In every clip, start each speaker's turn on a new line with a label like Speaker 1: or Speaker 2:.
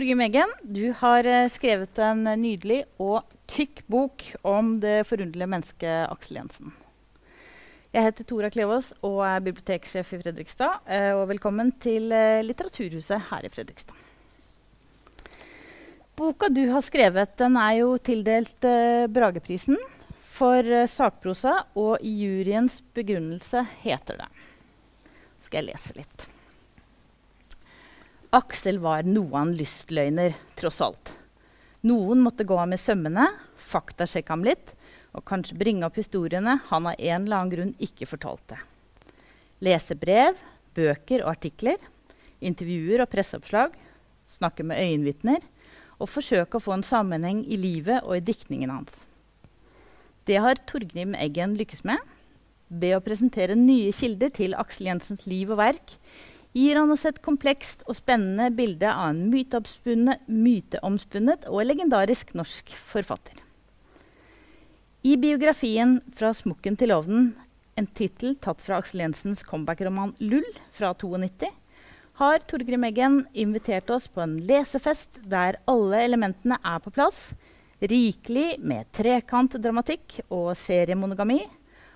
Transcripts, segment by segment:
Speaker 1: Torgrim Eggen, du har eh, skrevet en nydelig og tykk bok om det forunderlige mennesket Aksel Jensen. Jeg heter Tora Klevås og er biblioteksjef i Fredrikstad. Eh, og velkommen til eh, Litteraturhuset her i Fredrikstad. Boka du har skrevet, den er jo tildelt Brageprisen for sakprosa, og i juryens begrunnelse heter det Skal jeg lese litt. Aksel var noe av en lystløgner, tross alt. Noen måtte gå ham i sømmene, faktasjekke ham litt og kanskje bringe opp historiene han av en eller annen grunn ikke fortalte. Lese brev, bøker og artikler, intervjuer og presseoppslag, snakke med øyenvitner og forsøke å få en sammenheng i livet og i diktningen hans. Det har Torgrim Eggen lykkes med. Ved å presentere nye kilder til Aksel Jensens liv og verk gir han oss et komplekst og spennende bilde av en myteomspunnet og legendarisk norsk forfatter. I biografien 'Fra smokken til ovnen', en tittel tatt fra Aksel Jensens comeback-roman 'Lull' fra 92, har Torgrim Eggen invitert oss på en lesefest der alle elementene er på plass. Rikelig med trekantdramatikk og seriemonogami,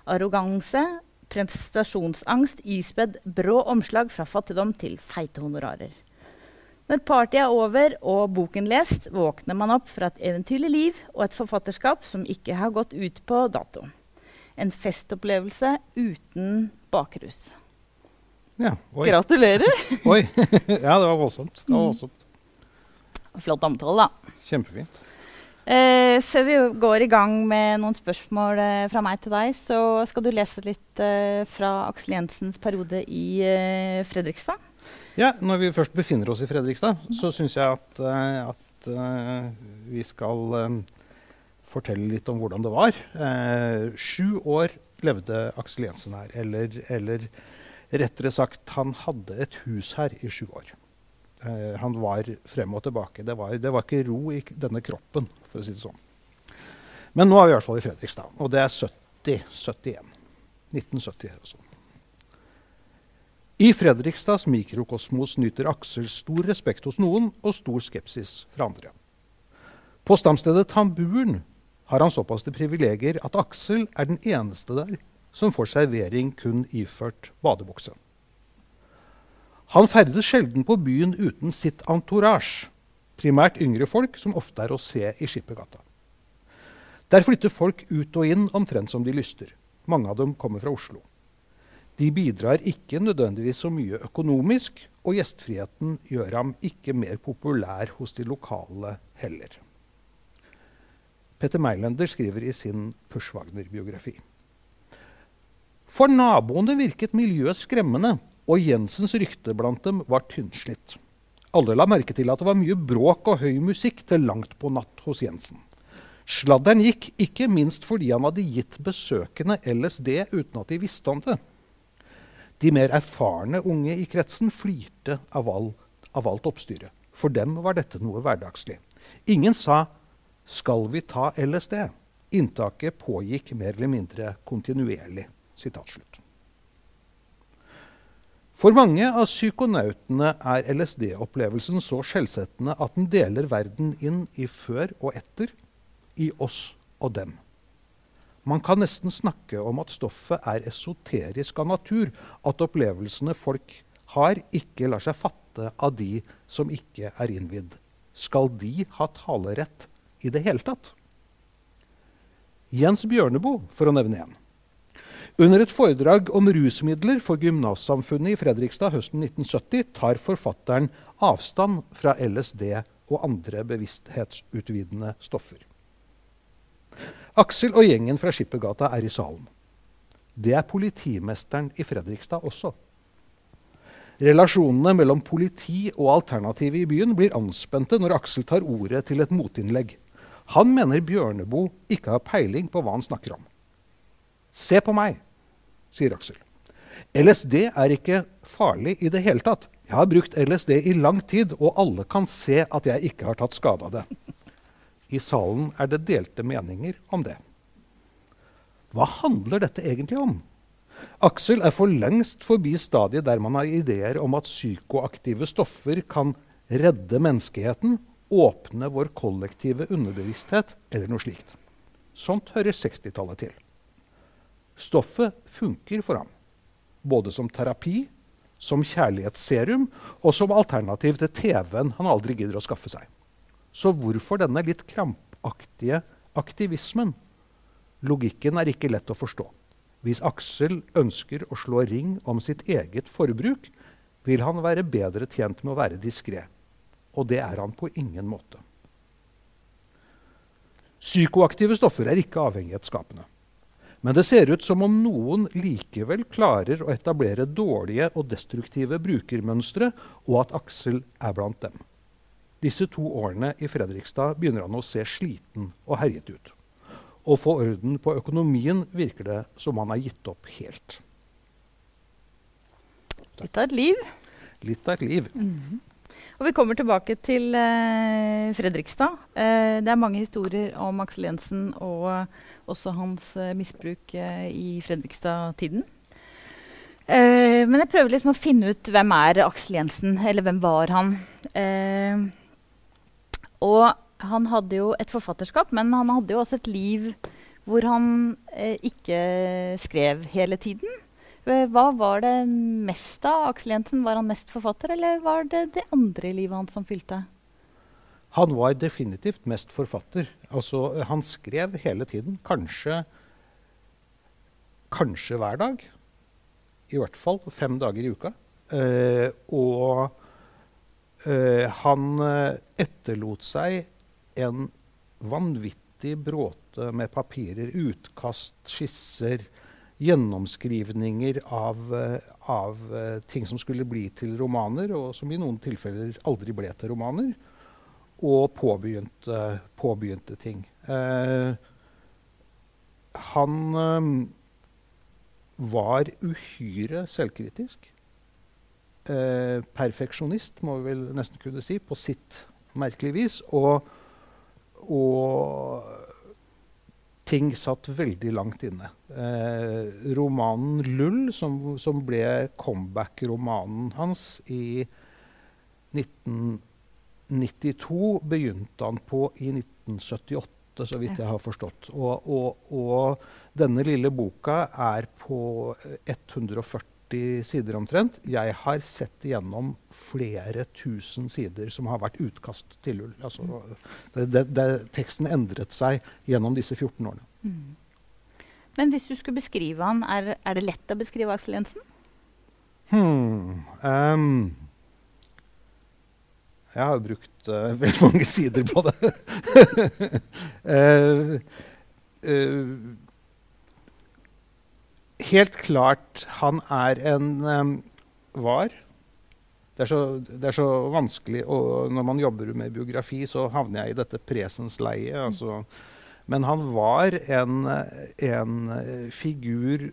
Speaker 1: arroganse, prestasjonsangst ispedd brå omslag fra fattigdom til feite honorarer. Når partyet er over og boken lest, våkner man opp fra et eventyrlig liv og et forfatterskap som ikke har gått ut på dato. En festopplevelse uten bakrus.
Speaker 2: Ja, oi.
Speaker 1: Gratulerer!
Speaker 2: oi. ja, det var voldsomt. Det var voldsomt.
Speaker 1: Flott omtale, da.
Speaker 2: Kjempefint.
Speaker 1: Eh, før vi går i gang med noen spørsmål eh, fra meg til deg, så skal du lese litt eh, fra Aksel Jensens periode i eh, Fredrikstad.
Speaker 2: Ja, Når vi først befinner oss i Fredrikstad, så syns jeg at, eh, at eh, vi skal fortelle litt om hvordan det var. sju år levde Aksel Jensen her. Eller, eller rettere sagt, han hadde et hus her i sju år. Han var frem og tilbake. Det var, det var, ikke ro i denne kroppen, for å si det sånn. Men nå er vi i hvert fall i Fredrikstad, og det er 70, 71. 1970. Altså. I Fredrikstads mikrokosmos nyter Aksel stor respekt hos noen og stor skepsis fra andre. På stamstedet Tamburen har han såpass til privilegier at Aksel er den eneste der som får servering kun iført badebukse. Han ferdes sjelden på byen uten sitt entourage, primært yngre folk som ofte er å se i Skippergata. Der flytter folk ut og inn omtrent som de lyster. Mange av dem kommer fra Oslo. De bidrar ikke nødvendigvis så mye økonomisk, og gjestfriheten gjør ham ikke mer populær hos de lokale heller. Petter Meilender skriver i sin Pushwagner-biografi. For naboene virket miljøet skremmende og Jensens rykte blant dem var tynnslitt. Alle la merke til at det var mye bråk og høy musikk til langt på natt hos Jensen. Sladderen gikk ikke minst fordi han hadde gitt besøkende LSD uten at de visste om det. De mer erfarne unge i kretsen flirte av, all, av alt oppstyret. For dem var dette noe hverdagslig. Ingen sa 'skal vi ta LSD'? Inntaket pågikk mer eller mindre kontinuerlig. For mange av psykonautene er LSD-opplevelsen så skjellsettende at den deler verden inn i før og etter, i oss og dem. Man kan nesten snakke om at stoffet er esoterisk av natur, at opplevelsene folk har, ikke lar seg fatte av de som ikke er innvidd. Skal de ha talerett i det hele tatt? Jens Bjørneboe, for å nevne en. Under et foredrag om rusmidler for gymnassamfunnet i Fredrikstad høsten 1970 tar forfatteren avstand fra LSD og andre bevissthetsutvidende stoffer. Aksel og gjengen fra Skippergata er i salen. Det er politimesteren i Fredrikstad også. Relasjonene mellom politi og alternativet i byen blir anspente når Aksel tar ordet til et motinnlegg. Han mener Bjørneboe ikke har peiling på hva han snakker om. Se på meg, sier Aksel. LSD er ikke farlig i det hele tatt. Jeg har brukt LSD i lang tid, og alle kan se at jeg ikke har tatt skade av det. I salen er det delte meninger om det. Hva handler dette egentlig om? Aksel er for lengst forbi stadiet der man har ideer om at psykoaktive stoffer kan redde menneskeheten, åpne vår kollektive underbevissthet eller noe slikt. Sånt hører 60-tallet til. Stoffet funker for ham, både som terapi, som kjærlighetsserum og som alternativ til TV-en han aldri gidder å skaffe seg. Så hvorfor denne litt krampaktige aktivismen? Logikken er ikke lett å forstå. Hvis Aksel ønsker å slå ring om sitt eget forbruk, vil han være bedre tjent med å være diskré. Og det er han på ingen måte. Psykoaktive stoffer er ikke avhengighetsskapende. Men det ser ut som om noen likevel klarer å etablere dårlige og destruktive brukermønstre, og at Aksel er blant dem. Disse to årene i Fredrikstad begynner han å se sliten og herjet ut. Å få orden på økonomien virker det som han har gitt opp helt.
Speaker 1: Litt av et liv.
Speaker 2: Litt av et liv.
Speaker 1: Mm -hmm. Og vi kommer tilbake til eh, Fredrikstad. Eh, det er mange historier om Aksel Jensen og også hans eh, misbruk eh, i Fredrikstad-tiden. Eh, men jeg prøver liksom å finne ut hvem er Aksel Jensen, eller hvem var han? Eh, og han hadde jo et forfatterskap, men han hadde jo også et liv hvor han ikke skrev hele tiden. Eh, hva var det mest av Aksel Jensen? Var han mest forfatter, eller var det det andre i livet hans som fylte?
Speaker 2: Han var definitivt mest forfatter. Altså, han skrev hele tiden. Kanskje, kanskje hver dag. I hvert fall fem dager i uka. Eh, og eh, han etterlot seg en vanvittig bråte med papirer, utkast, skisser, gjennomskrivninger av, eh, av, eh, ting som skulle bli til romaner, og som i noen tilfeller aldri ble til romaner. Og påbegynte, påbegynte ting. Eh, han eh, var uhyre selvkritisk. Eh, perfeksjonist, må vi vel nesten kunne si, på sitt merkelige vis. Og, og ting satt veldig langt inne. Eh, romanen 'Lull', som, som ble comeback-romanen hans i 1992, begynte han på i 1978, så vidt jeg har forstått. Og, og, og denne lille boka er på 140 sider omtrent. Jeg har sett igjennom flere tusen sider som har vært utkast til ull. Altså, det, det, det, teksten endret seg gjennom disse 14 årene. Mm.
Speaker 1: Men hvis du skulle beskrive han, er, er det lett å beskrive Aksel Jensen?
Speaker 2: Hmm, um, jeg har brukt uh, veldig mange sider på det. uh, uh, helt klart han er en um, var. Det er, så, det er, så, vanskelig og Når man jobber med biografi, så havner jeg i dette presensleiet. Altså. Men han var en, en figur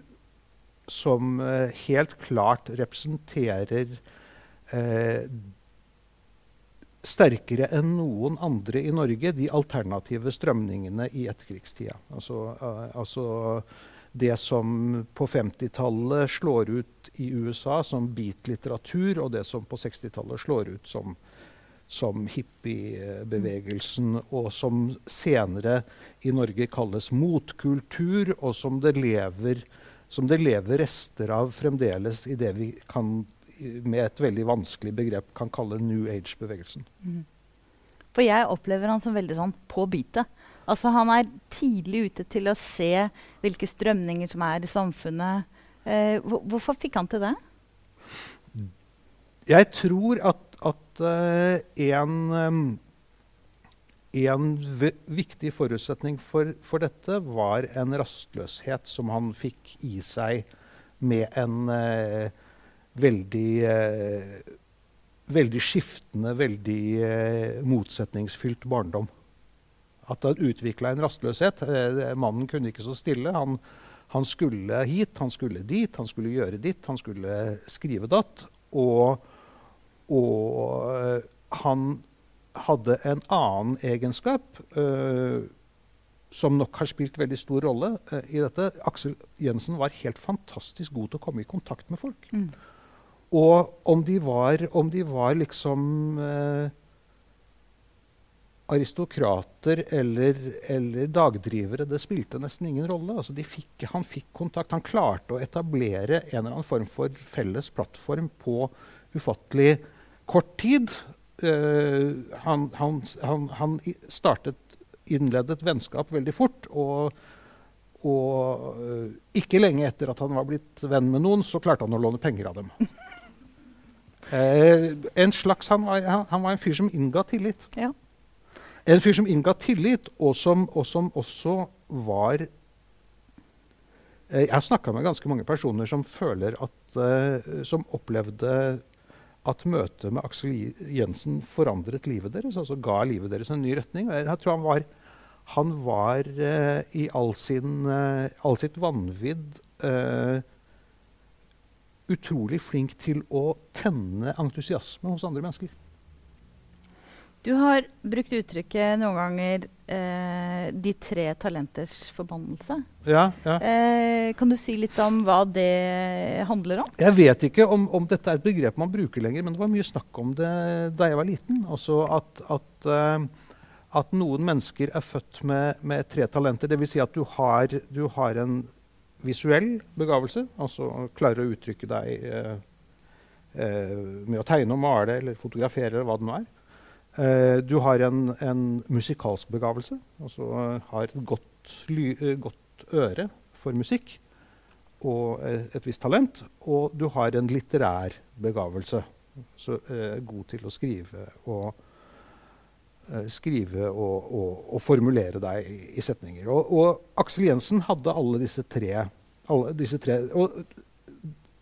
Speaker 2: som uh, helt klart representerer eh, sterkere enn noen andre i Norge de alternative strømningene i etterkrigstida. Altså, uh, altså det som på 50-tallet slår ut i USA som beat-litteratur, og det som på 60-tallet slår ut som, som hippiebevegelsen, og som senere i Norge kalles motkultur, og som det lever, som det lever rester av fremdeles i det vi kan, med et veldig vanskelig begrep kan kalle New Age-bevegelsen. Mm.
Speaker 1: For jeg opplever han som veldig sånn på bitet. Altså, han er tidlig ute til å se hvilke strømninger som er i samfunnet. Eh, hvorfor fikk han til det?
Speaker 2: Jeg tror at, at uh, en, um, en viktig forutsetning for, for, dette var en rastløshet som han fikk i seg med en uh, veldig uh, veldig skiftende, veldig motsetningsfylt barndom at han utvikla en rastløshet. Eh, mannen kunne ikke stå stille. Han, han, skulle hit, han skulle dit, han skulle gjøre ditt, han skulle skrive datt. Og, og eh, han hadde en annen egenskap uh, som nok har spilt veldig stor rolle uh, i dette. Aksel Jensen var helt fantastisk god til å komme i kontakt med folk. Mm. Og om de var, om de var liksom eh, aristokrater eller, eller, dagdrivere, det spilte nesten ingen rolle. Altså fikk, han fikk kontakt. Han klarte å etablere en eller annen form for felles plattform på ufattelig kort tid. Uh, han, han, han, han, startet, innledet vennskap veldig fort. Og, og uh, ikke lenge etter at han var blitt venn med noen, så klarte han å låne penger av dem. Uh, en slags, han var, han, var en fyr som innga tillit.
Speaker 1: Ja.
Speaker 2: En fyr som innga tillit, og som, og som også var eh, Jeg har snakka med ganske mange personer som føler at eh, Som opplevde at møtet med Aksel Jensen forandret livet deres, altså ga livet deres en ny retning. Jeg, tror han var, han var eh, i all, sin, eh, all sitt vanvidd utrolig flink til å tenne entusiasme hos andre mennesker.
Speaker 1: Du har brukt uttrykket noen ganger eh, 'de tre talenters forbannelse'.
Speaker 2: Ja, ja.
Speaker 1: Eh, kan du si litt om hva det handler om?
Speaker 2: Jeg vet ikke om, om, dette er et begrep man bruker lenger, men det var mye snakk om det da jeg var liten. Altså at, at, uh, at noen mennesker er født med, med tre talenter. Dvs. Si at du har, du har, en visuell begavelse, altså klarer å uttrykke deg eh, eh, med å tegne og male eller fotografere eller hva det nå er. Eh, du har en, en musikalsk begavelse, altså uh, har et godt, ly, uh, godt, øre for musikk og et visst talent. Og du har en litterær begavelse, så god til å skrive og skrive og, og, og, formulere deg i, i setninger. Og, og, Aksel Jensen hadde alle disse tre. Alle disse tre og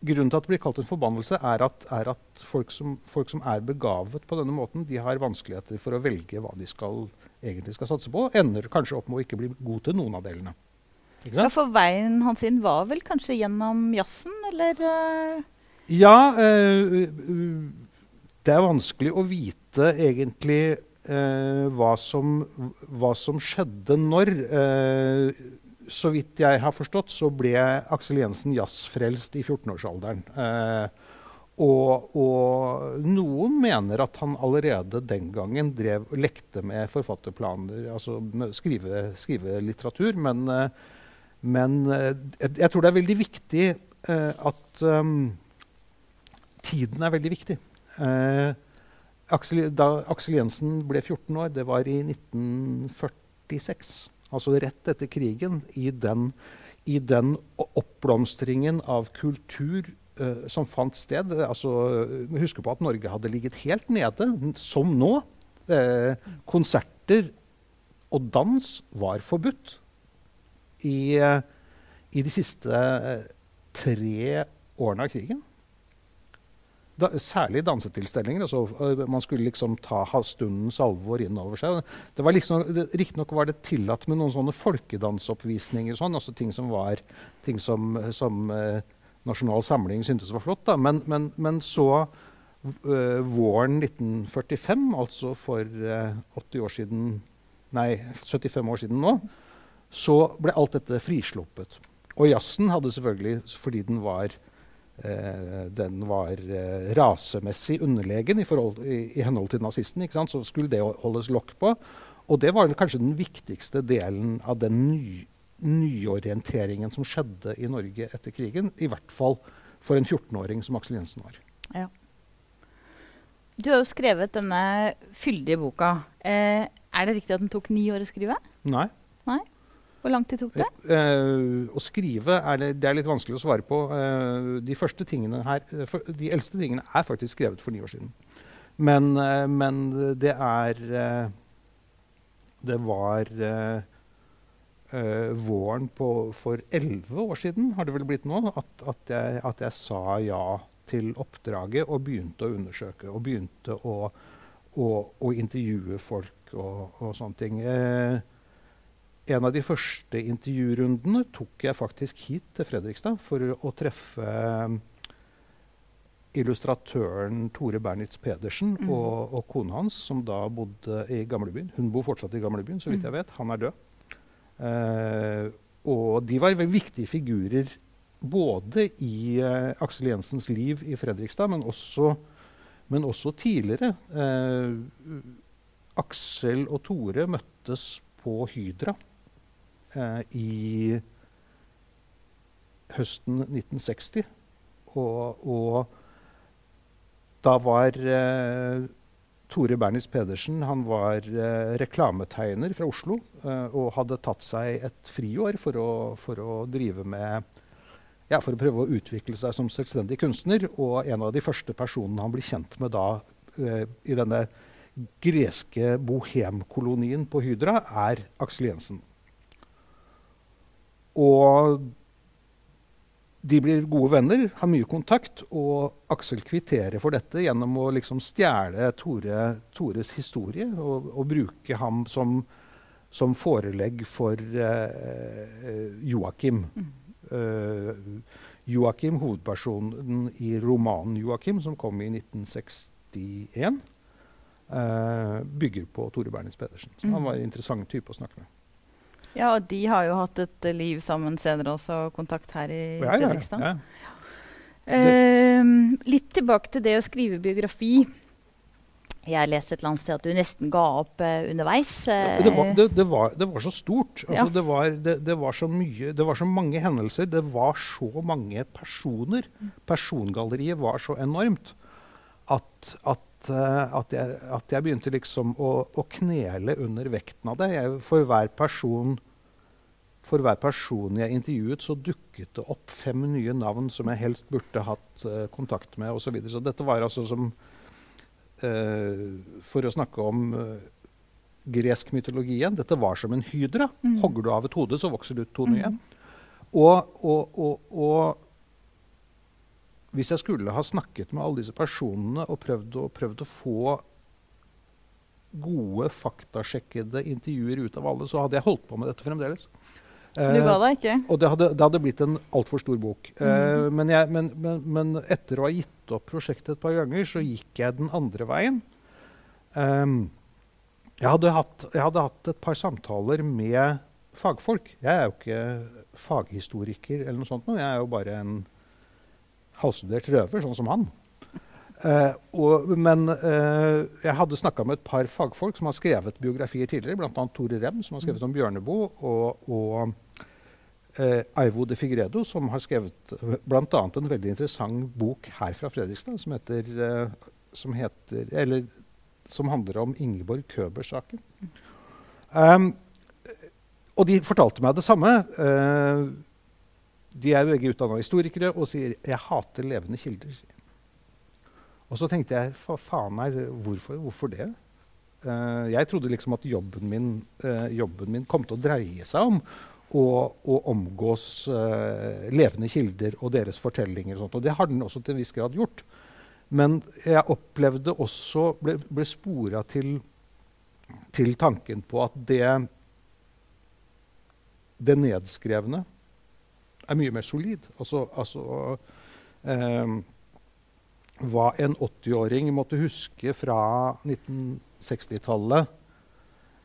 Speaker 2: grunnen til at det blir kalt en forbannelse, er at, er at folk, som, folk, som, er begavet på denne måten, de har vanskeligheter for å velge hva de skal, egentlig skal satse på. Ender kanskje opp med å ikke bli god til noen av delene.
Speaker 1: Ja, For veien hans inn var vel kanskje gjennom jazzen, eller? Ja.
Speaker 2: Ja. øh, det er vanskelig å vite egentlig hva, som, hva, som, skjedde når så vidt jeg har forstått, så ble Aksel Jensen jazzfrelst i 14-årsalderen. Eh, og, og, noen mener at han allerede den gangen drev, lekte med forfatterplaner, altså skrive, skrive, litteratur. Men, eh, men eh, jeg tror det er veldig viktig eh, at um, tiden er veldig viktig. Eh, Aksel, da Aksel Jensen ble 14 år, det var i 1946 altså rett etter krigen, i den, i den oppblomstringen av kultur uh, som fant sted. Altså, Husk på at Norge hadde ligget helt nede, som nå. Uh, konserter og dans var forbudt i, uh, i de siste tre årene av krigen da, særlig dansetilstelninger. Altså, øh, man skulle liksom ta stundens alvor inn over seg. Det var liksom, Riktignok var det tillatt med noen sånne folkedansoppvisninger, sånn, altså ting som var ting som, som eh, Nasjonal Samling syntes var flott. Da. Men, men, men så uh, våren 1945, altså for uh, 80 år siden, nei, 75 år siden nå, så ble alt dette frisluppet. Og jazzen hadde selvfølgelig, fordi den var den var eh, rasemessig underlegen i, forhold, i, i henhold til nazisten. Så skulle det holdes lokk på. Og det var kanskje den viktigste delen av den ny, nyorienteringen som skjedde i Norge etter krigen. I hvert fall for en 14-åring som Aksel Jensen var.
Speaker 1: Ja. Du har jo skrevet denne fyldige boka. Eh, er det riktig at den tok ni år å skrive?
Speaker 2: Nei.
Speaker 1: Nei? Hvor lang tid tok det?
Speaker 2: Eh, å skrive er det, det, er litt vanskelig å svare på. Eh, de første tingene her, for, de eldste tingene er faktisk skrevet for ni år siden. Men, eh, men det er Det var våren på, for elleve år siden, har det vel blitt nå, at, at, jeg, at, jeg, sa ja til oppdraget og begynte å undersøke. Og begynte å, å, å intervjue folk og, og sånne ting. Uh, en av de første intervjurundene tok jeg faktisk hit til Fredrikstad for å treffe um, illustratøren Tore Bernitz Pedersen mm. og, og kona hans, som da bodde i gamlebyen. Hun bor fortsatt i gamlebyen, så vidt jeg mm. vet. Han er død. Eh, og de var veldig viktige figurer både i eh, Aksel Jensens liv i Fredrikstad, men også, men også tidligere. Eh, Aksel og Tore møttes på Hydra i høsten 1960. Og, og da var eh, Tore Bernis Pedersen han var eh, reklametegner fra Oslo eh, og hadde tatt seg et friår for å, for å drive med ja, for å prøve å utvikle seg som selvstendig kunstner. Og en av de første personene han blir kjent med da eh, i denne greske bohemkolonien på Hydra, er Aksel Jensen. Og de blir gode venner, har mye kontakt, og Aksel kvitterer for dette gjennom å liksom stjele Tore, Tores historie og, og, bruke ham som, som forelegg for uh, Joakim. Mm. Uh, Joakim, hovedpersonen i romanen 'Joakim', som kom i 1961, uh, bygger på Tore Bernis Pedersen. Så mm. han var en interessant type å snakke med.
Speaker 1: Ja, og de har jo hatt et liv sammen senere også, kontakt her i ja, Fredrikstad. Ja, ja. Uh, litt tilbake til det å skrive biografi. Jeg leste et eller annet sted at du nesten ga opp uh, underveis.
Speaker 2: Uh, det, var, det, det, var, det, var, så stort. Altså, det, var, det, var, så mye, det var så mange hendelser. Det var så mange personer. Persongalleriet var så enormt at, at Eh, at, jeg, at jeg, begynte liksom å, å, knele under vekten av det. Jeg, for, hver person, for hver person jeg intervjuet, så dukket det opp fem nye navn som jeg helst burde hatt uh, kontakt med osv. Så, videre. så dette var altså som uh, For å snakke om uh, gresk mytologi igjen, dette var som en hydra. Mm. Hogger du av et hode, så vokser det ut to nye. Mm. Og, og, og, og hvis jeg skulle ha snakket med alle disse personene og prøvd å, prøvd å få gode, faktasjekkede intervjuer ut av alle, så hadde jeg holdt på med dette fremdeles. Uh, og det hadde, det hadde, blitt en altfor stor bok. Eh, mm. men, jeg, men, men, men, etter å ha gitt opp prosjektet et par ganger, så gikk jeg den andre veien. Um, jeg, hadde hatt, jeg, hadde hatt, et par samtaler med fagfolk. Jeg er jo ikke faghistoriker eller noe sånt. Jeg er jo bare en halvstudert røver, sånn som han. Eh, og, men eh, jeg hadde snakka med et par fagfolk som har skrevet biografier tidligere, bl.a. Tore Rem, som har skrevet om Bjørneboe, og, og eh, Aivo de Figredo, som har skrevet bl.a. en veldig interessant bok her fra Fredrikstad som heter, som, heter eller, som handler om Ingeborg Køber-saken. Um, og de fortalte meg det samme. Uh, de er begge utdanna historikere og sier 'jeg hater levende kilder'. Og så tenkte jeg hva faen er, hvorfor, hvorfor det? Uh, jeg trodde liksom at jobben min, uh, jobben min, kom til å dreie seg om å, å omgås uh, levende kilder og deres fortellinger. Og, sånt, og det har den også til en viss grad gjort. Men jeg opplevde også, ble, ble spora til, til tanken på at det, det nedskrevne er mye mer solid. Altså, altså eh, Hva en 80-åring måtte huske fra 1960-tallet,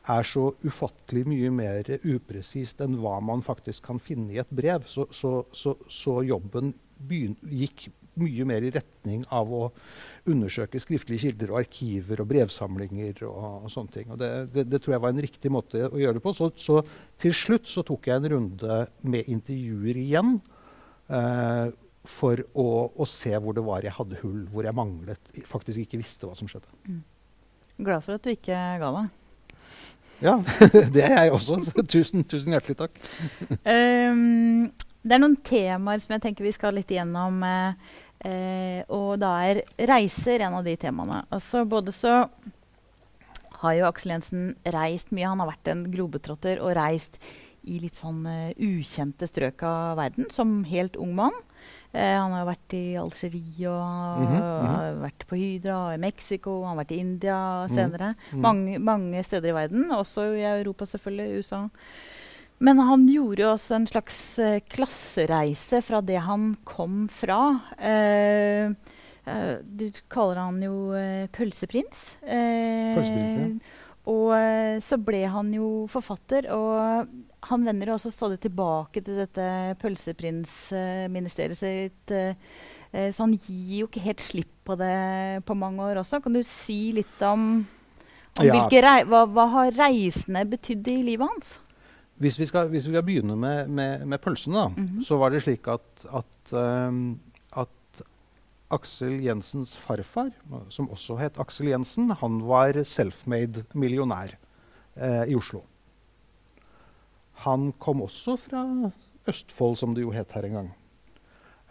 Speaker 2: er så ufattelig mye mer upresist enn hva man faktisk kan finne i et brev. Så, så, så, så jobben gikk mye mer i retning av å undersøke skriftlige kilder og arkiver og brevsamlinger. og, og sånne ting. Og det, det, det, tror jeg var en riktig måte å gjøre det på. Så, så, til slutt så tok jeg en runde med intervjuer igjen. Eh, for å, å, se hvor det var jeg hadde hull, hvor jeg manglet, faktisk ikke visste hva som skjedde. Mm.
Speaker 1: Glad for at du ikke ga meg.
Speaker 2: Ja, det er jeg også. tusen, tusen hjertelig takk.
Speaker 1: um, det er noen temaer som jeg tenker vi skal litt igjennom. Eh, Eh, og da er reiser en av de temaene. Altså både så har jo Aksel Jensen reist mye. Han har vært en globetrotter og reist i litt sånn uh, ukjente strøk av verden som helt ung mann. Eh, han har vært i Algerie og mm -hmm, mm -hmm. vært på Hydra, i Mexico, han har vært i India senere. Mm -hmm. mange, mange, steder i verden, også i Europa, selvfølgelig. USA. Men han gjorde jo også en slags eh, klassereise fra det han kom fra. Eh, eh, du kaller han jo pølseprins.
Speaker 2: pølseprins ja.
Speaker 1: og eh, så ble han jo forfatter, og han vender også stadig tilbake til dette pølseprinsministeriet sitt. Eh, eh, så han gir jo ikke helt slipp på det på mange år også. Kan du si litt om, om
Speaker 2: Ja.
Speaker 1: hva, hva har reisene betydd i livet hans?
Speaker 2: Hvis vi skal, hvis vi skal begynne med, med, med pølsene, da,
Speaker 1: Mhm.
Speaker 2: så var det slik at, at, um, at Aksel Jensens farfar, som også het Aksel Jensen, han var self-made millionær eh, i Oslo. Han kom også fra Østfold, som det jo het her en gang.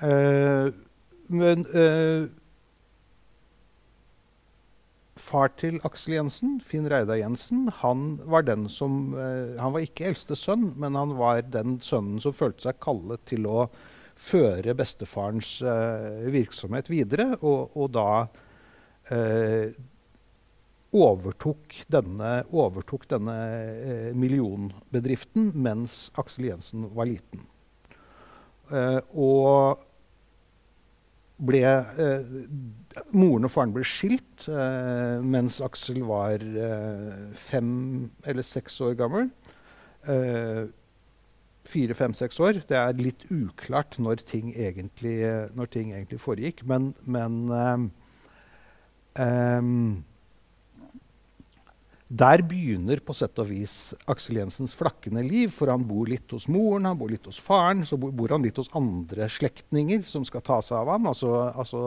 Speaker 2: Uh, men eh, far til Aksel Jensen, Finn Reidar Jensen, han var den som eh, Han var ikke eldste sønn, men han var den sønnen som følte seg kallet til å føre bestefarens eh, virksomhet videre, og, og da eh, overtok denne, overtok denne eh, millionbedriften mens Aksel Jensen var liten. Eh, og ble eh, Moren og faren ble skilt eh, mens Aksel var eh, fem eller seks år gammel. Eh, Fire, fem, seks år. Det er litt uklart når ting egentlig, når ting egentlig foregikk. Men, men em, der begynner på sett og vis Aksel Jensens flakkende liv. For han bor litt hos moren, han bor litt hos faren, så bor han litt hos andre slektninger som skal ta seg av ham. Altså, altså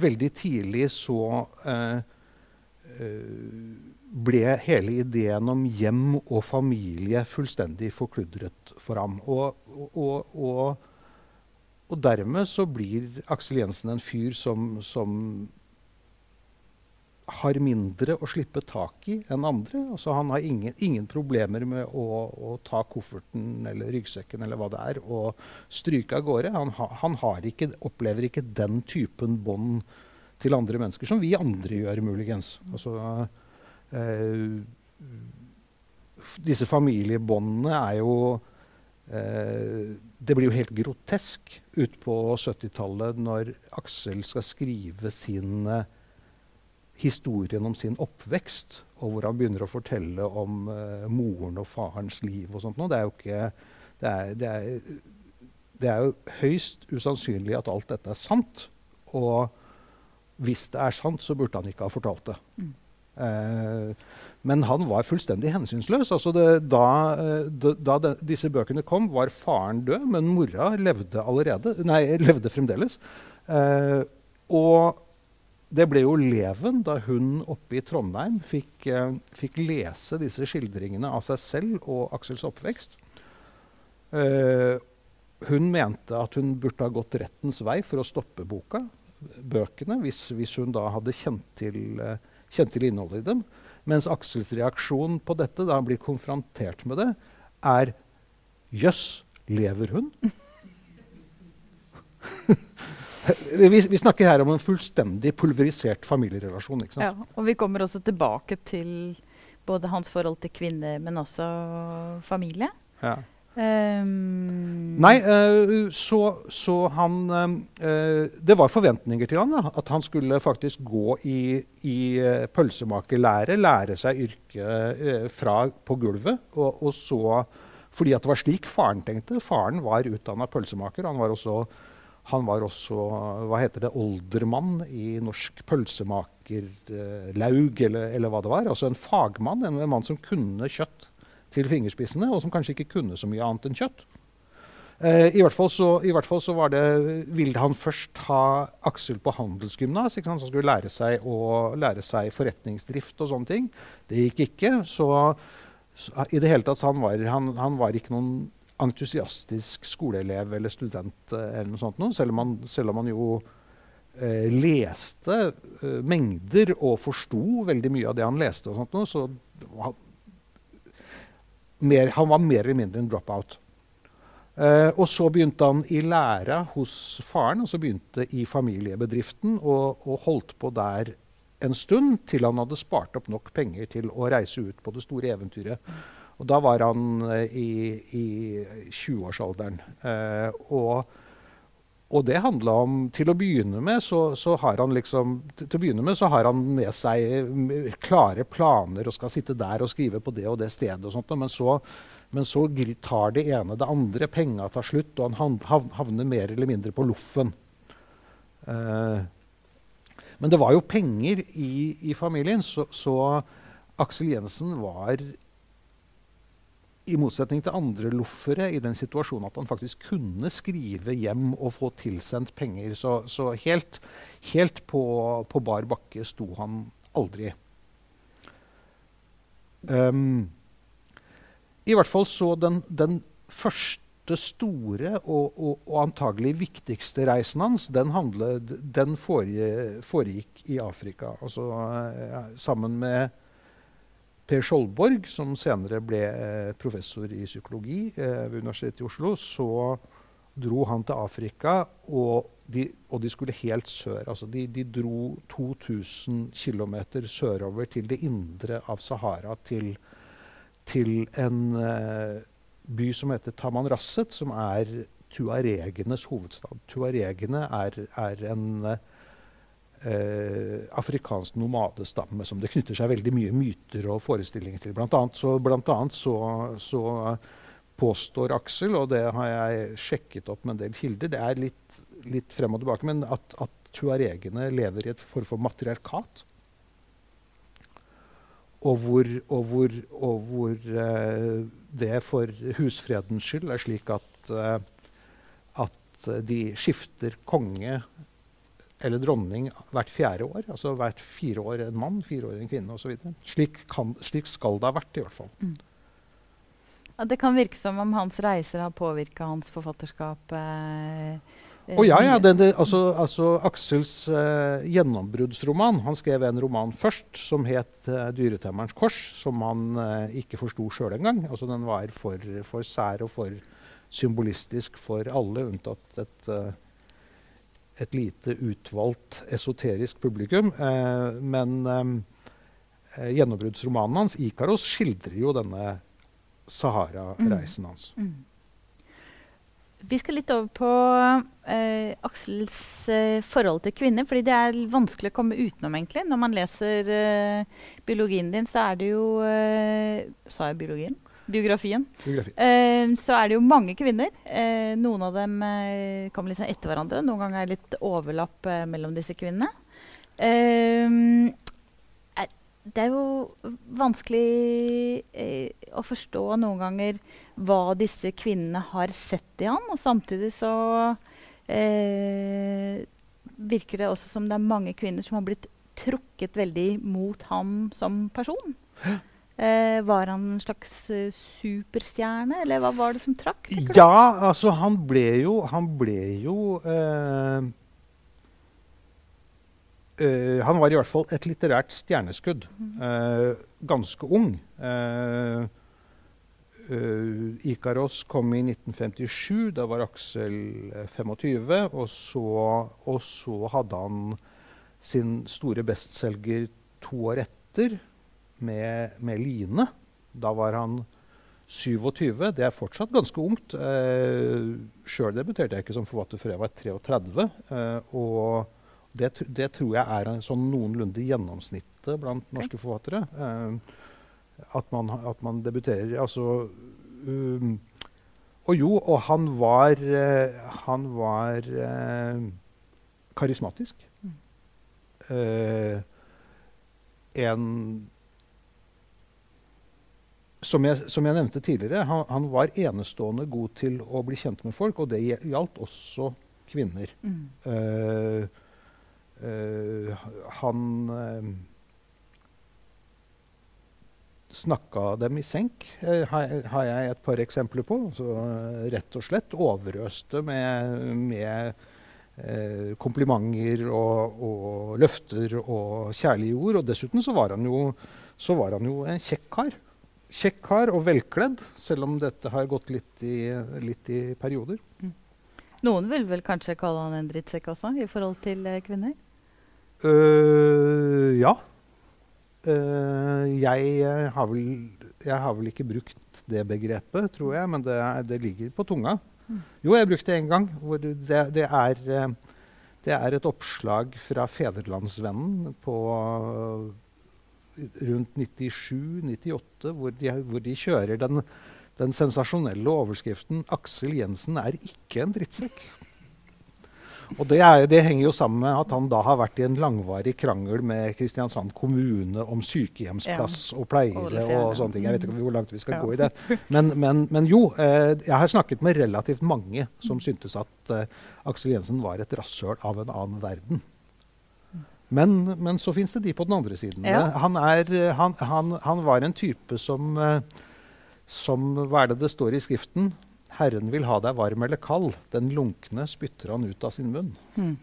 Speaker 2: veldig tidlig så eh, eh, ble hele ideen om hjem og familie fullstendig forkludret for ham. Og, og, og, og, dermed så blir Aksel Jensen en fyr som, som har mindre å slippe tak i enn andre. Altså han har ingen, ingen problemer med å, å ta kofferten eller ryggsekken eller hva det er, og stryke av gårde. Han, ha, han ikke, opplever ikke den typen bånd til andre mennesker som vi andre gjør, muligens. Altså, eh, disse familiebåndene er jo eh, Det blir jo helt grotesk ut på 70-tallet når Aksel skal skrive sin eh, historien om sin oppvekst, og hvor han begynner å fortelle om uh, moren og farens liv og sånt. noe. Det er jo ikke det er, det, er, det er jo høyst usannsynlig at alt dette er sant. Og hvis det er sant, så burde han ikke ha fortalt det.
Speaker 1: Mm.
Speaker 2: Eh, men han var fullstendig hensynsløs. Altså det, da eh, da, da disse bøkene kom, var faren død, men mora levde allerede. Nei, levde fremdeles. Eh, og det ble jo leven da hun oppe i Trondheim fikk, eh, fikk lese disse skildringene av seg selv og Aksels oppvekst. Eh, hun mente at hun burde ha gått rettens vei for å stoppe boka, bøkene, hvis, hvis hun da hadde kjent til, eh, kjent til innholdet i dem. Mens Aksels reaksjon på dette, da han blir konfrontert med det, er Jøss, lever hun? vi, vi snakker her om en fullstendig pulverisert familierelasjon. ikke sant?
Speaker 1: Ja, og vi kommer også tilbake til både hans forhold til kvinner, men også familie.
Speaker 2: Ja.
Speaker 1: Um,
Speaker 2: Nei, uh, så, så han uh, Det var forventninger til han da, at han skulle faktisk gå i, i eh, pølsemakerlære, lære seg yrket uh, fra på gulvet. Og, og så Fordi at det var slik faren tenkte. Faren var utdanna pølsemaker. Han var også han var også hva heter det, oldermann i norsk pølsemakerlaug, eller, eller hva det var. Altså en fagmann, en, en mann som kunne kjøtt til fingerspissene, og som kanskje ikke kunne så mye annet enn kjøtt. Eh, i, hvert så, I hvert fall så var det, ville han først ha Aksel på handelsgymnas. han skulle lære seg, å, lære seg forretningsdrift og sånne ting. Det gikk ikke. Så i det hele tatt, han var, han, han var ikke noen entusiastisk skoleelev eller student, eh, eller noe sånt, noe, selv, om han, selv om man jo eh, leste eh, mengder og forsto veldig mye av det han leste. og sånt, noe, så han, mer, han var mer eller mindre en drop-out. Eh, og så begynte han i læra hos faren, og så begynte i familiebedriften og, og holdt på der en stund til han hadde spart opp nok penger til å reise ut på det store eventyret. Og da var han eh, i, i 20-årsalderen. Eh, og, og det handla om Til å begynne med så, så har han liksom til, å begynne med så har han med seg klare planer og skal sitte der og skrive på det og det stedet. og sånt, Men så, men så tar det ene det andre. Penga tar slutt, og han havner mer eller mindre på loffen. Eh, men det var jo penger i, i familien, så, så Aksel Jensen var i motsetning til andre loffere i den situasjonen at han faktisk kunne skrive hjem og få tilsendt penger. Så, så helt, helt, på, på bar bakke sto han aldri. Um, I hvert fall så den, den første store og, og, og, antagelig viktigste reisen hans, den, handlet, den foregikk i Afrika. Altså uh, sammen med Per Skjoldborg, som senere ble eh, professor i psykologi eh, ved Universitetet i Oslo, så dro han til Afrika, og de, og de skulle helt sør. Altså de, de dro 2000 km sørover til det indre av Sahara, til, til en uh, by som heter Tamanrasset, som er tuaregenes hovedstad. Tuaregene er, er en uh, eh, afrikansk nomadestamme som det knytter seg veldig mye myter og forestillinger til. Blant annet så, blant annet så, så påstår Aksel, og det har jeg sjekket opp med en del kilder, det er litt, litt frem og tilbake, men at, at tuaregene lever i et form for matriarkat. Og hvor, og hvor, og hvor eh, det for husfredens skyld er slik at, eh, at de skifter konge eller dronning hvert fjerde år. Altså hvert fire år en mann, fire år en kvinne osv. Slik, slik skal det ha vært, i hvert fall. Mm.
Speaker 1: Ja, det kan virke som om hans reiser har påvirka hans forfatterskap. Eh,
Speaker 2: oh, ja, ja. Det, det, altså, altså, Aksels eh, gjennombruddsroman Han skrev en roman først som het eh, 'Dyretemmerens kors', som han eh, ikke forsto sjøl engang. Altså, den var for, for sær og for symbolistisk for alle, unntatt et uh, et lite utvalgt esoterisk publikum. Eh, men eh, gjennombruddsromanen hans, 'Ikaros', skildrer jo denne Sahara-reisen mm. hans. Mm.
Speaker 1: Vi skal litt over på eh, Aksels eh, forhold til kvinner. fordi det er vanskelig å komme utenom, egentlig. Når man leser eh, biologien din, så er det jo eh, Sa jeg biologien? Biografien, biografien. så er det jo mange kvinner. Eh, noen av dem eh, kommer liksom etter hverandre. Noen ganger er det litt overlapp eh, mellom disse kvinnene. Eh, det er jo vanskelig eh, å forstå noen ganger hva disse kvinnene har sett i han. Og samtidig så virker det også som det er mange kvinner som har blitt trukket veldig mot ham som person. Eh, var han en slags uh, superstjerne, eller hva var det som trakk?
Speaker 2: Ja, altså han ble jo Han ble jo eh, uh, Han var i hvert fall et litterært stjerneskudd. Mm. ganske ung. Ikaros kom i 1957. Da var Aksel 25. Og så, og så hadde han sin store bestselger to år etter med, med Line. Da var han 27. Det er fortsatt ganske ungt. Eh, Sjøl debuterte jeg ikke som forfatter før jeg var 33. Eh, og det, det, tror jeg er en sånn noenlunde gjennomsnittet blant norske forfattere. Eh, at, man, at, man, debuterer Altså um, Og jo, og han var uh, Han var uh, karismatisk. Mm. Uh, en som jeg, som jeg, nevnte tidligere, han, han, var enestående god til å bli kjent med folk, og det gjaldt også kvinner. Mm. Uh, uh, han uh, snakka dem i senk, har, har, jeg et par eksempler på. Så, rett og slett overøste med, med komplimenter og, og, løfter og kjærlige ord. Og dessuten så var han jo, var han jo en kjekk kar kjekk kar og velkledd, selv om dette har gått litt i, litt i perioder. Mm.
Speaker 1: Noen vil vel kanskje kalle han en drittsekk også, i forhold til eh, kvinner?
Speaker 2: Uh, ja. Uh, jeg, har vel, jeg, har vel, ikke brukt det begrepet, tror jeg, men det, det ligger på tunga. Jo, jeg brukte det én gang. Hvor det, det, er, eh, det, er, et oppslag fra Federlandsvennen på rundt 97-98, hvor, hvor, de kjører den, den sensasjonelle overskriften 'Aksel Jensen er ikke en drittsekk'. Og det, er, det, henger jo sammen med at han da har vært i en langvarig krangel med Kristiansand kommune om sykehjemsplass ja. og pleiere og sånne ting. Jeg vet ikke hvor langt vi skal ja. gå i det. Men, men, men jo, eh, jeg har snakket med relativt mange som syntes at eh, Aksel Jensen var et rasshøl av en annen verden. Men, men så fins det de på den andre siden. Ja. Han, er, han, han, han, var en type som, eh, som Hva er det det står i Skriften? Herren vil ha deg varm eller kald. Den lunkne spytter han ut av sin munn. Mm.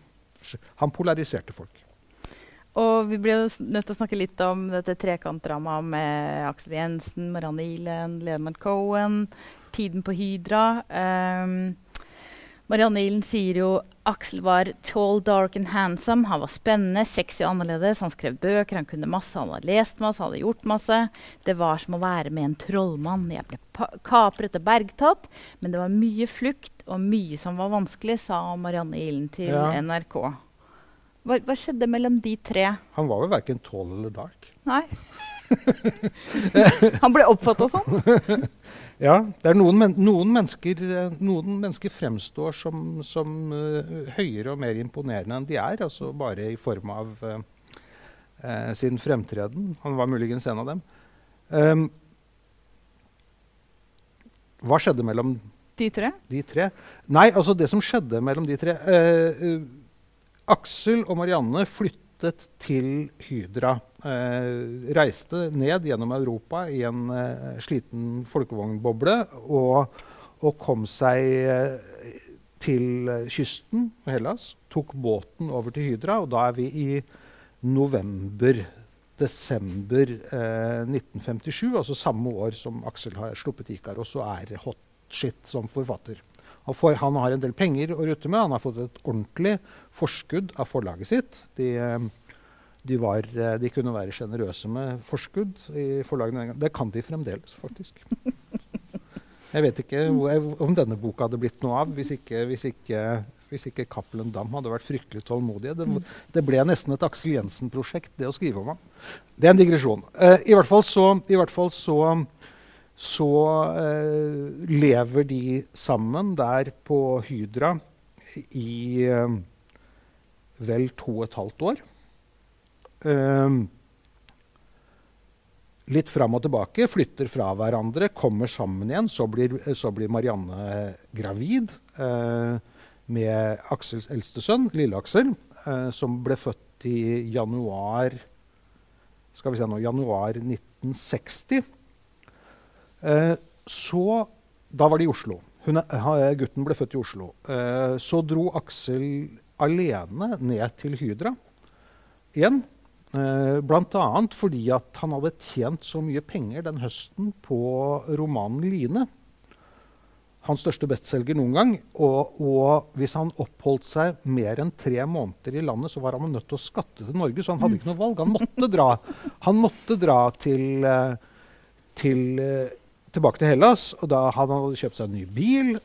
Speaker 2: Han polariserte folk.
Speaker 1: Og vi blir jo nødt til å snakke litt om dette trekantdramaet med Aksel Jensen, Marianne Ilen, Leonard Cohen, tiden på Hydra. Um, Marianne Ilen sier jo Aksel var tall, dark and handsome. Han var spennende, sexy og annerledes. Han skrev bøker, han kunne masse, han hadde lest masse, han hadde gjort masse. Det var som å være med en trollmann. Jeg ble kapret og bergtatt. Men det var mye flukt og mye som var vanskelig, sa Marianne Ilen til ja. NRK. Hva, hva, skjedde mellom de tre?
Speaker 2: Han var vel verken tall eller dark.
Speaker 1: Nei. han ble oppfatta sånn?
Speaker 2: Ja, det er noen, men, noen, mennesker, eh, noen mennesker, fremstår som, som uh, høyere og mer imponerende enn de er. Altså bare i form av uh, uh, sin fremtreden. Han var muligens en av dem. Um, hva skjedde mellom
Speaker 1: de tre?
Speaker 2: de tre? Nei, altså det som skjedde mellom de tre Aksel og Marianne flyttet til Hydra eh, reiste ned gjennom Europa i en eh, sliten folkevognboble og, og, kom seg eh, til kysten av Hellas. Tok båten over til Hydra, og da er vi i november desember eh, 1957, altså samme år som Aksel har sluppet Ikaros og er hot shit som forfatter. Han, får, han, har en del penger å rutte med. Han har fått et ordentlig forskudd av forlaget sitt. De, eh, de, var, eh, de kunne være sjenerøse med forskudd i forlagene. Det kan de fremdeles, faktisk. Jeg vet ikke om denne boka hadde blitt noe av hvis ikke, hvis ikke, hvis ikke Cappelen Dam hadde vært fryktelig tålmodige. Det, det, ble nesten et Aksel Jensen-prosjekt, det å skrive om ham. Det er en digresjon. Uh, I hvert fall så, hvert fall så, så uh, lever de sammen der på Hydra i uh, vel to og et halvt år. Ehm, litt fram og tilbake, flytter fra hverandre, kommer sammen igjen. Så blir, så blir Marianne gravid eh, med Aksels eldste sønn, Lille-Aksel, eh, som ble født i januar skal vi se nå, januar 1960. Eh, så Da var det i Oslo. Hun, gutten ble født i Oslo. Eh, så dro Aksel alene ned til Hydra igjen Eh, Bl.a. fordi at han hadde tjent så mye penger den høsten på romanen 'Line'. Hans største bestselger noen gang. Og, og, hvis han oppholdt seg mer enn tre måneder i landet, så var han nødt til å skatte til Norge, så han hadde ikke noe valg. Han måtte dra, han måtte dra til, eh, til, eh, tilbake til Hellas. og da Han hadde kjøpt seg en ny bil,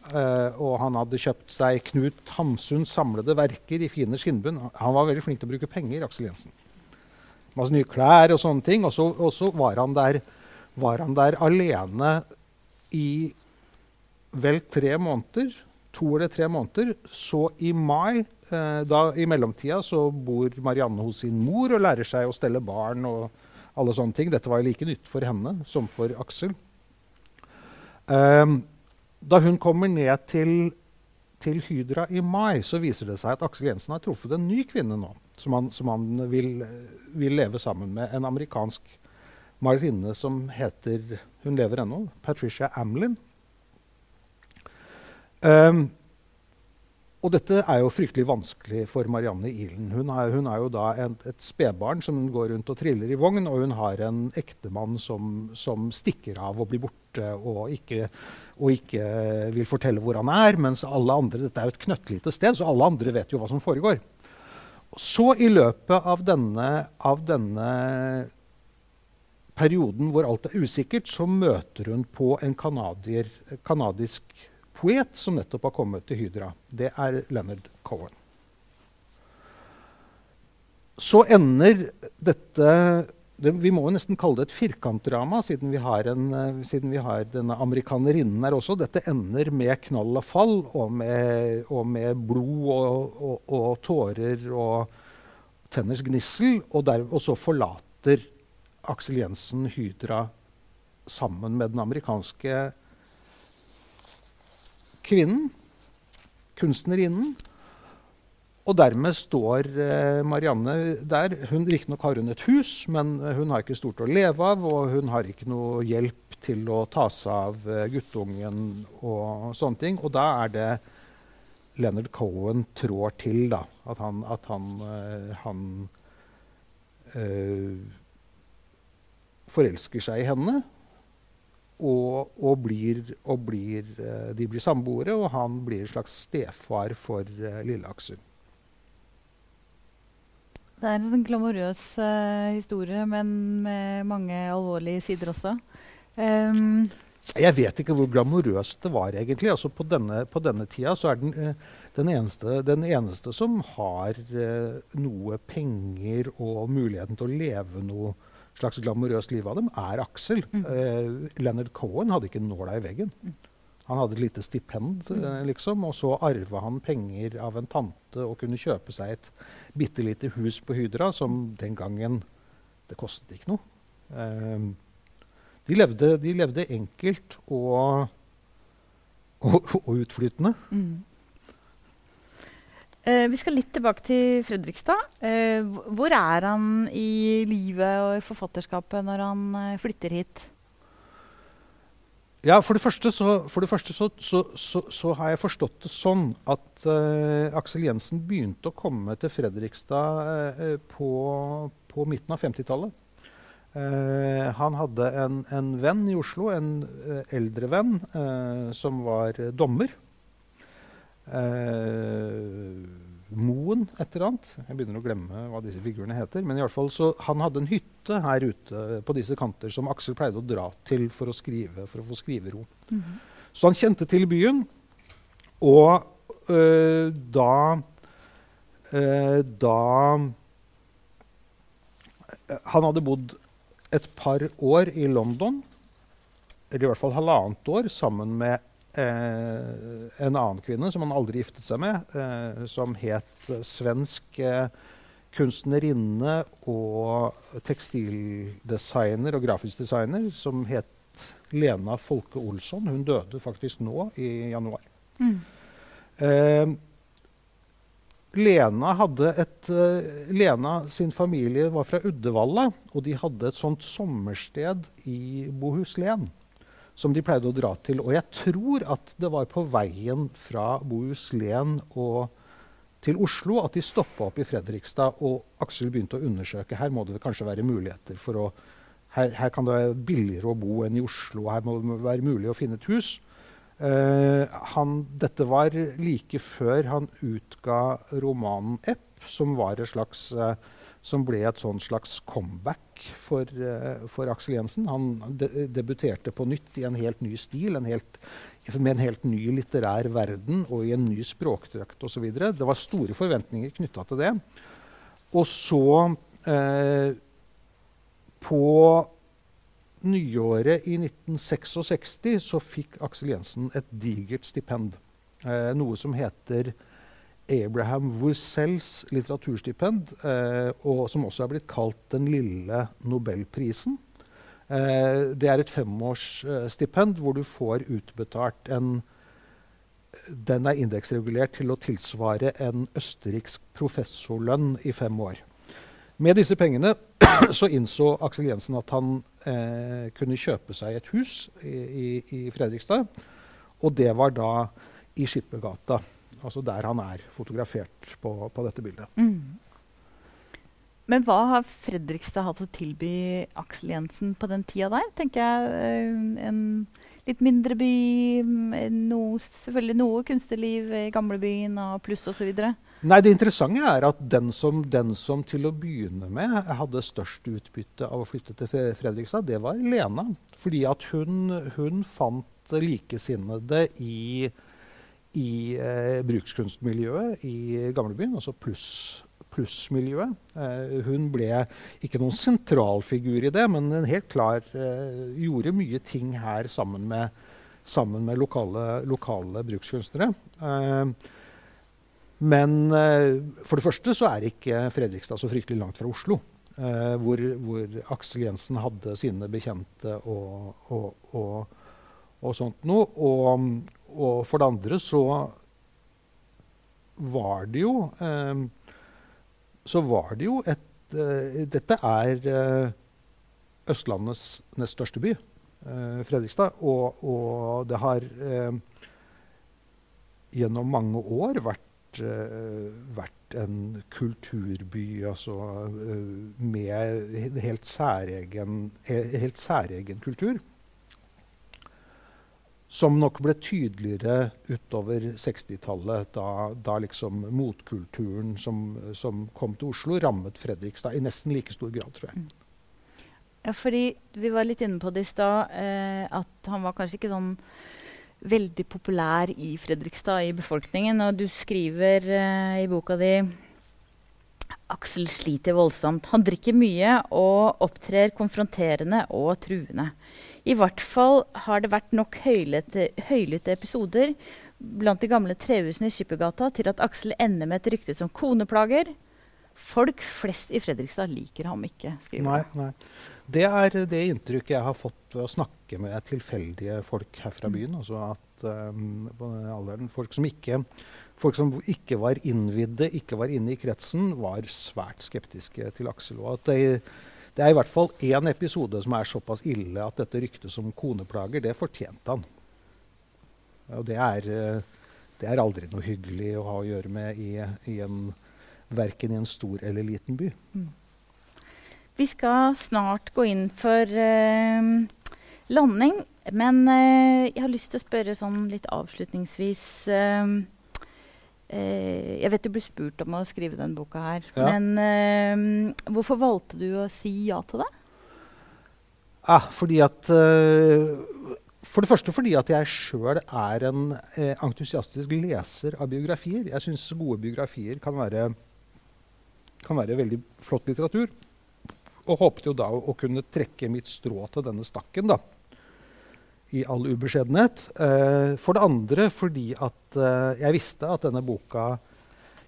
Speaker 2: og han hadde kjøpt seg Knut Hamsuns samlede verker i fine skinnbunn. Han var veldig flink til å bruke penger, Aksel Jensen masse nye klær og sånne ting. Og så, og så var, han der, var han der alene i vel tre måneder. To eller tre måneder. Så i mai, eh, da i mellomtida, så bor Marianne hos sin mor og lærer seg å stelle barn og alle sånne ting. Dette var like nytt for henne som for Aksel. Um, da hun kommer ned til, til Hydra i mai, så viser det seg at Aksel Jensen har truffet en ny kvinne nå som han, som han vil, vil, leve sammen med. En amerikansk malerinne som heter Hun lever ennå. Patricia Amlin. Um, og dette er jo fryktelig vanskelig for Marianne Ilen. Hun hun er jo da en, et spedbarn som går rundt og triller i vogn, og hun har en ektemann som, som stikker av og blir borte og ikke, og ikke, vil fortelle hvor han er. Mens alle andre, dette er jo et knøttlite sted, så alle andre vet jo hva som foregår. Så i løpet av denne, av denne, perioden hvor alt er usikkert, så møter hun på en kanadisk poet som nettopp har kommet til Hydra. Det er Leonard Cohen. Så ender dette det, Vi må jo nesten kalle det et firkantdrama, siden vi har, en, uh, siden vi har denne amerikanerinnen her også. Dette ender med knall og fall, og med, og med blod og, og, og, tårer og tenners gnissel. Og, der, og så forlater Aksel Jensen Hydra sammen med den amerikanske kvinnen, kunstnerinnen. Og dermed står eh, Marianne der. Hun Riktignok har hun et hus, men hun har ikke stort å leve av. Og hun har ikke noe hjelp til å ta seg av eh, guttungen og sånne ting. Og da er det Leonard Cohen trår til, da. At han, at han, eh, han øh, forelsker seg i henne. Og, og, blir, og blir, de blir samboere, og han blir en slags stefar for lille Aksel.
Speaker 1: Det er en sånn glamorøs uh, historie, men med mange alvorlige sider også. Um,
Speaker 2: jeg vet ikke hvor glamorøst det var, egentlig. Altså på, denne, på denne tida så er den, uh, den, eneste, den, eneste, som har uh, noe penger og muligheten til å leve noe slags glamorøst liv av dem, er Aksel. Mm. Leonard Cohen hadde ikke nåla i veggen. Mm. Han hadde et lite stipend, mm. liksom, og så arva han penger av en tante og kunne kjøpe seg et bitte lite hus på Hydra, som den gangen Det kostet ikke noe. Um, de, levde, de, levde, enkelt og, og, og utflytende. Mm.
Speaker 1: Eh, vi skal litt tilbake til Fredrikstad. Eh, hvor er han i livet og i forfatterskapet når han uh, flytter hit?
Speaker 2: Ja, For det første, så, det første så, så, så, har jeg forstått det sånn at uh, Aksel Jensen begynte å komme til Fredrikstad uh, på, på, midten av 50-tallet. Uh, han hadde en, en, venn i Oslo, en eldre venn, som var dommer. Uh, Moen et eller annet. Jeg begynner å glemme hva disse figurene heter. Men i alle fall så han hadde en hytte her ute på disse kanter som Aksel pleide å dra til for å, skrive, for å få skrivero. Mm -hmm. Så han kjente til byen. Og øh, da øh, Da Han hadde bodd et par år i London, eller i hvert fall halvannet år, sammen med Eh, en annen kvinne som han aldri giftet seg med, eh, som het svensk eh, kunstnerinne og tekstildesigner og grafisk designer, som het Lena Folke Olsson. Hun døde faktisk nå i januar. Mm. Eh, Lena, et, Lena sin familie var fra Uddevalla, og de hadde et sånt sommersted i Bohuslän som de pleide å dra til. Og jeg tror at det var på veien fra Bohuslän til Oslo at de stoppa opp i Fredrikstad, og Aksel begynte å undersøke. Her må det kanskje være muligheter for å her, her, kan det være billigere å bo enn i Oslo. Her må det være mulig å finne et hus. Uh, han, dette var like før han utga romanen 'Epp', som var et slags uh, som ble et sånn slags comeback for, uh, for Aksel Jensen. Han de debuterte på nytt i en helt ny stil, en helt, med en helt ny litterær verden og i en ny språkdrakt osv. Det var store forventninger knytta til det. Og så uh, På nyåret i 1966 så fikk Aksel Jensen et digert stipend. Eh, noe som heter Abraham Wussells litteraturstipend, eh, og som også er blitt kalt Den lille nobelprisen. Eh, det er et femårsstipend hvor du får utbetalt en Den er indeksregulert til å tilsvare en østerriksk professorlønn i fem år. Med disse pengene så innså Aksel Jensen at han eh, kunne kjøpe seg et hus i, i, i Fredrikstad. Og det var da i Skippergata. Altså der han er fotografert på, på dette bildet. Mm.
Speaker 1: Men hva har Fredrikstad hatt å tilby Aksel Jensen på den tida der? tenker jeg eh, En litt mindre by, noe, selvfølgelig noe kunstnerliv i gamlebyen og pluss osv.
Speaker 2: Nei, Det interessante er at den som, den som, til å begynne med hadde størst utbytte av å flytte til Fredrikstad, det var Lena. Fordi at hun, hun fant likesinnede i Fredrikstad i eh, brukskunstmiljøet i gamlebyen, altså pluss plussmiljøet. Eh, hun ble ikke noen sentralfigur i det, men en helt klar eh, gjorde mye ting her sammen med, sammen med lokale, lokale, brukskunstnere. Eh, men eh, for det første så er ikke Fredrikstad så fryktelig langt fra Oslo. Eh, hvor, hvor, Aksel Jensen hadde sine bekjente og, og, og, og sånt noe. Og, for det andre så var det jo eh, så var det jo et eh, Dette er eh, Østlandets nest største by, uh, Fredrikstad. Og, og, det har gjennom mange år vært, vært en kulturby altså, med helt særegen, helt særegen kultur som nok ble tydeligere utover 60-tallet, da, da, liksom motkulturen som, som, kom til Oslo, rammet Fredrikstad i nesten like stor grad, tror jeg.
Speaker 1: Mm. Ja, fordi Vi var litt inne på det i stad, eh, at han var kanskje ikke sånn veldig populær i Fredrikstad, i befolkningen. Og du skriver eh, i boka di Aksel sliter voldsomt. Han drikker mye og opptrer konfronterende og truende. I hvert fall har det vært nok høylytte episoder blant de gamle trehusene i Skippergata til at Aksel ender med et rykte som koneplager. Folk flest i Fredrikstad liker ham ikke. skriver
Speaker 2: nei, nei. Det er det inntrykket jeg har fått ved å snakke med tilfeldige folk her fra mm. byen. Altså at um, folk, som ikke, folk som ikke var innvidde, ikke var inne i kretsen, var svært skeptiske til Aksel. Og at det, det er i hvert fall én episode som er såpass ille at dette ryktet som koneplager, det fortjente han. Og det er, eh, det er aldri noe hyggelig å ha å gjøre med i, i en, verken i en stor eller liten by. Mm.
Speaker 1: Vi skal snart gå inn for eh, landing, men eh, jeg har lyst til å spørre sånn litt avslutningsvis eh, Eh, jeg vet du blir spurt om å skrive denne boka her. Ja. Men eh, hvorfor valgte du å si ja til det?
Speaker 2: Ah, fordi at uh, For det første fordi at jeg sjøl er en uh, entusiastisk leser av biografier. Jeg syns gode biografier kan være, kan være veldig flott litteratur. Og håpet jo da å, å kunne trekke mitt strå til denne stakken. da i all ubeskjedenhet. Uh, for det andre fordi at uh, jeg visste at denne boka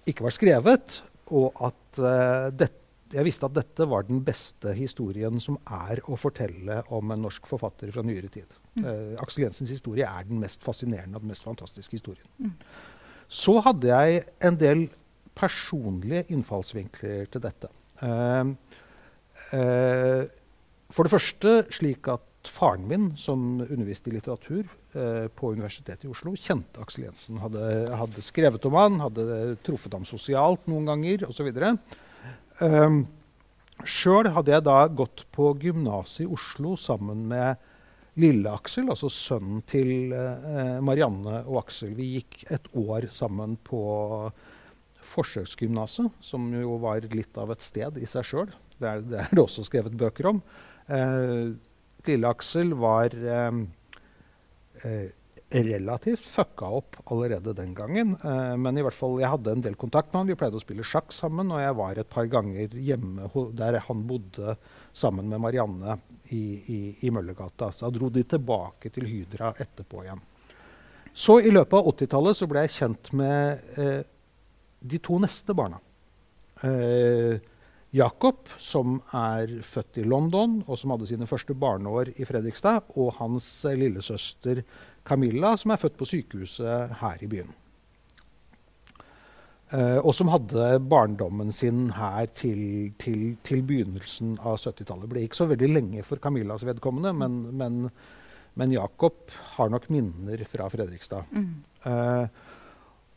Speaker 2: ikke var skrevet, og at uh, det, jeg visste at dette var den beste historien som er å fortelle om en norsk forfatter fra nyere tid. Mm. Aksel Jensens historie er den mest fascinerende og den mest fantastiske historien. Mm. Så hadde jeg en del personlige innfallsvinkler til dette. for det første slik at faren min, som underviste i litteratur eh, på Universitetet i Oslo, kjente Aksel Jensen. Hadde, hadde skrevet om han, hadde truffet ham sosialt noen ganger osv. Eh, Sjøl hadde jeg da gått på gymnaset i Oslo sammen med Lille-Aksel, altså sønnen til eh, Marianne og Aksel. Vi gikk et år sammen på forsøksgymnaset, som jo var litt av et sted i seg sjøl. Det, det, er det også skrevet bøker om. Eh, Lille-Aksel var eh, eh, relativt fucka opp allerede den gangen. Eh, men i hvert fall, jeg hadde en del kontakt med han. Vi pleide å spille sjakk sammen. Og jeg var et par ganger hjemme der han bodde sammen med Marianne i, i, i Møllergata. Så da dro de tilbake til Hydra etterpå igjen. Så i løpet av 80-tallet ble jeg kjent med eh, de to neste barna. Eh, Jakob, som er født i London, og som hadde sine første barneår i Fredrikstad, og hans lillesøster Camilla, som er født på sykehuset her i byen. Uh, og som hadde barndommen sin her til, til, til begynnelsen av 70-tallet. Det ble ikke så veldig lenge for Camillas vedkommende, men, men, men Jakob har nok minner fra Fredrikstad. Mm. Eh,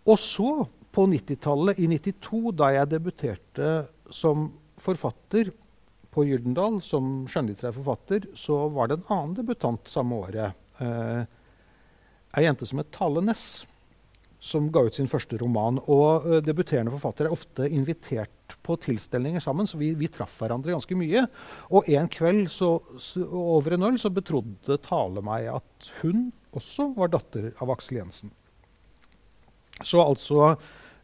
Speaker 2: og så, på 90-tallet, i 92, da jeg debuterte som forfatter på Gyldendal, som skjønnlitterær forfatter, så var det en annen debutant samme året. Eh, ei jente som het Tale Næss, som ga ut sin første roman. Og eh, debuterende forfattere er ofte invitert på tilstelninger sammen, så vi, vi traff hverandre ganske mye. Og en kveld så, så, over en øl så betrodde Tale meg at hun også var datter av Aksel Jensen. Så altså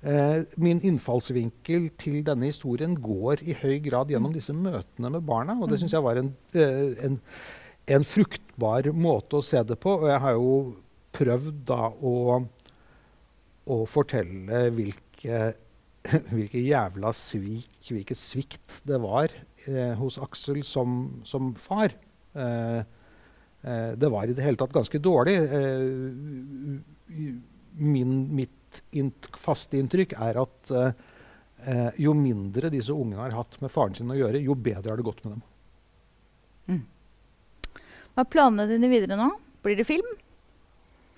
Speaker 2: Min innfallsvinkel til denne historien går i høy grad gjennom disse møtene med barna. Og det syns jeg var en, eh, en, en, fruktbar måte å se det på. Og jeg har jo prøvd da å, å fortelle hvilke, hvilke jævla svik, hvilket svikt det var eh, hos Aksel som, som far. Eh, eh, det var i det hele tatt ganske dårlig. Eh, min, mitt faste inntrykk er at jo mindre disse ungene har hatt med faren sin å gjøre, jo bedre har det gått med dem.
Speaker 1: Mm. Hva er planene dine videre nå? Blir det film?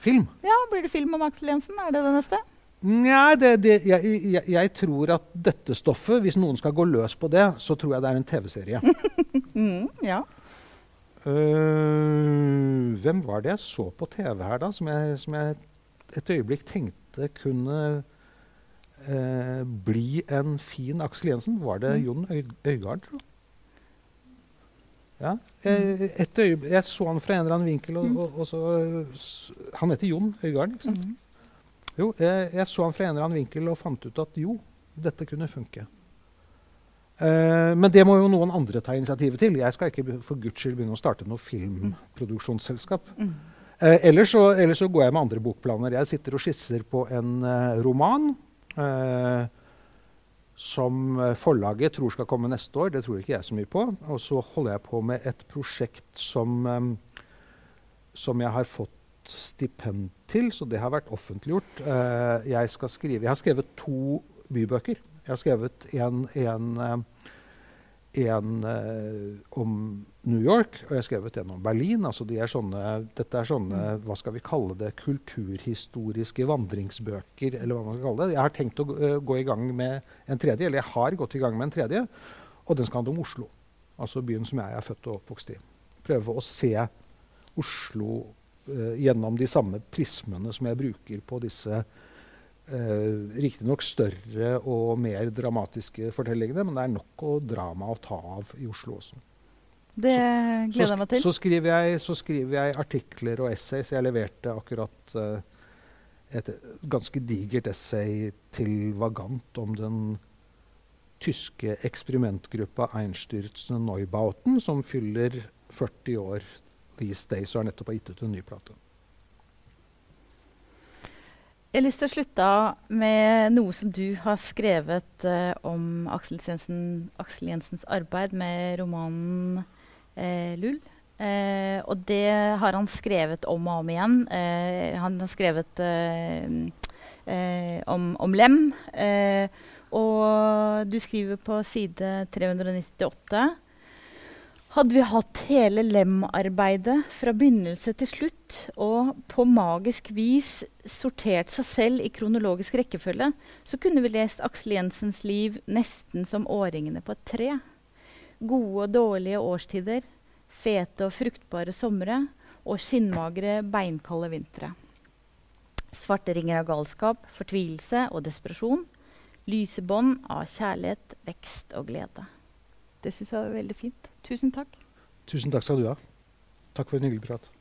Speaker 2: Film?
Speaker 1: Ja, Blir det film om Aksel Jensen? Er det det neste?
Speaker 2: Nei, det, det, jeg, jeg, jeg, tror at dette stoffet, hvis noen skal gå løs på det, så tror jeg det er en TV-serie.
Speaker 1: mm, ja.
Speaker 2: Uh, hvem var det jeg så på TV her, da, som jeg, som jeg et øyeblikk tenkte kunne eh, bli en fin Aksel Jensen? Var det mm. Jon Øy Øygarden, jeg? Ja. Jeg, et øyeblikk, jeg så han fra en eller annen vinkel, og, mm. og, og så, Han heter Jon Øygarden, ikke sant? Mm. Jo, jeg, jeg, så han fra en eller annen vinkel og fant ut at jo, dette kunne funke. Eh, men det må jo noen andre ta initiativet til. Jeg skal ikke for guds skyld begynne å starte noe filmproduksjonsselskap. Mm. Uh, ellers, så, ellers, så, går jeg med andre bokplaner. Jeg sitter og skisser på en eh, roman som forlaget tror skal komme neste år. Det tror ikke jeg så mye på. Og så holder jeg på med et prosjekt som, um, som jeg har fått stipend til, så det har vært offentliggjort. jeg, skrive, jeg har skrevet to bybøker. Jeg har skrevet en, en, eh, en om New York, og jeg har skrevet en om Berlin. Altså de er sånne, dette er sånne mm. hva skal vi kalle det, kulturhistoriske vandringsbøker. eller hva man skal kalle det. Jeg har tenkt å gå i gang med en tredje, eller jeg har gått i gang med en tredje. Og den skal handle om Oslo. Altså byen som jeg er født og oppvokst i. Prøve å se Oslo eh, gjennom de samme prismene som jeg bruker på disse Eh, Riktignok større og mer dramatiske fortellingene, men det er nok å drama å ta av i Oslo også.
Speaker 1: Det gleder jeg meg til.
Speaker 2: Så skriver jeg, så skriver jeg, artikler og essays. Jeg leverte akkurat uh, et ganske digert essay til Vagant om den tyske eksperimentgruppa Einstürzen Neubauten, som fyller 40 år these days og har nettopp gitt ut en ny plate.
Speaker 1: Jeg har lyst til å slutte med noe som du har skrevet uh, om Aksel, Jensen, Aksel, Jensens arbeid med romanen 'Lull'. Uh, og det har han skrevet om og om igjen. han har skrevet om, om, Lem. og du skriver på side 398 hadde vi hatt hele Lem-arbeidet fra begynnelse til slutt og på magisk vis sortert seg selv i kronologisk rekkefølge, så kunne vi lest Aksel Jensens liv nesten som årringene på et tre. Gode og dårlige årstider, fete og fruktbare somre og skinnmagre, beinkalde vintre. Svarte ringer av galskap, fortvilelse og desperasjon. Lyse bånd av kjærlighet, vekst og glede. Det syns jeg var veldig fint. Tusen takk.
Speaker 2: Tusen takk skal du ha. Takk for en hyggelig prat.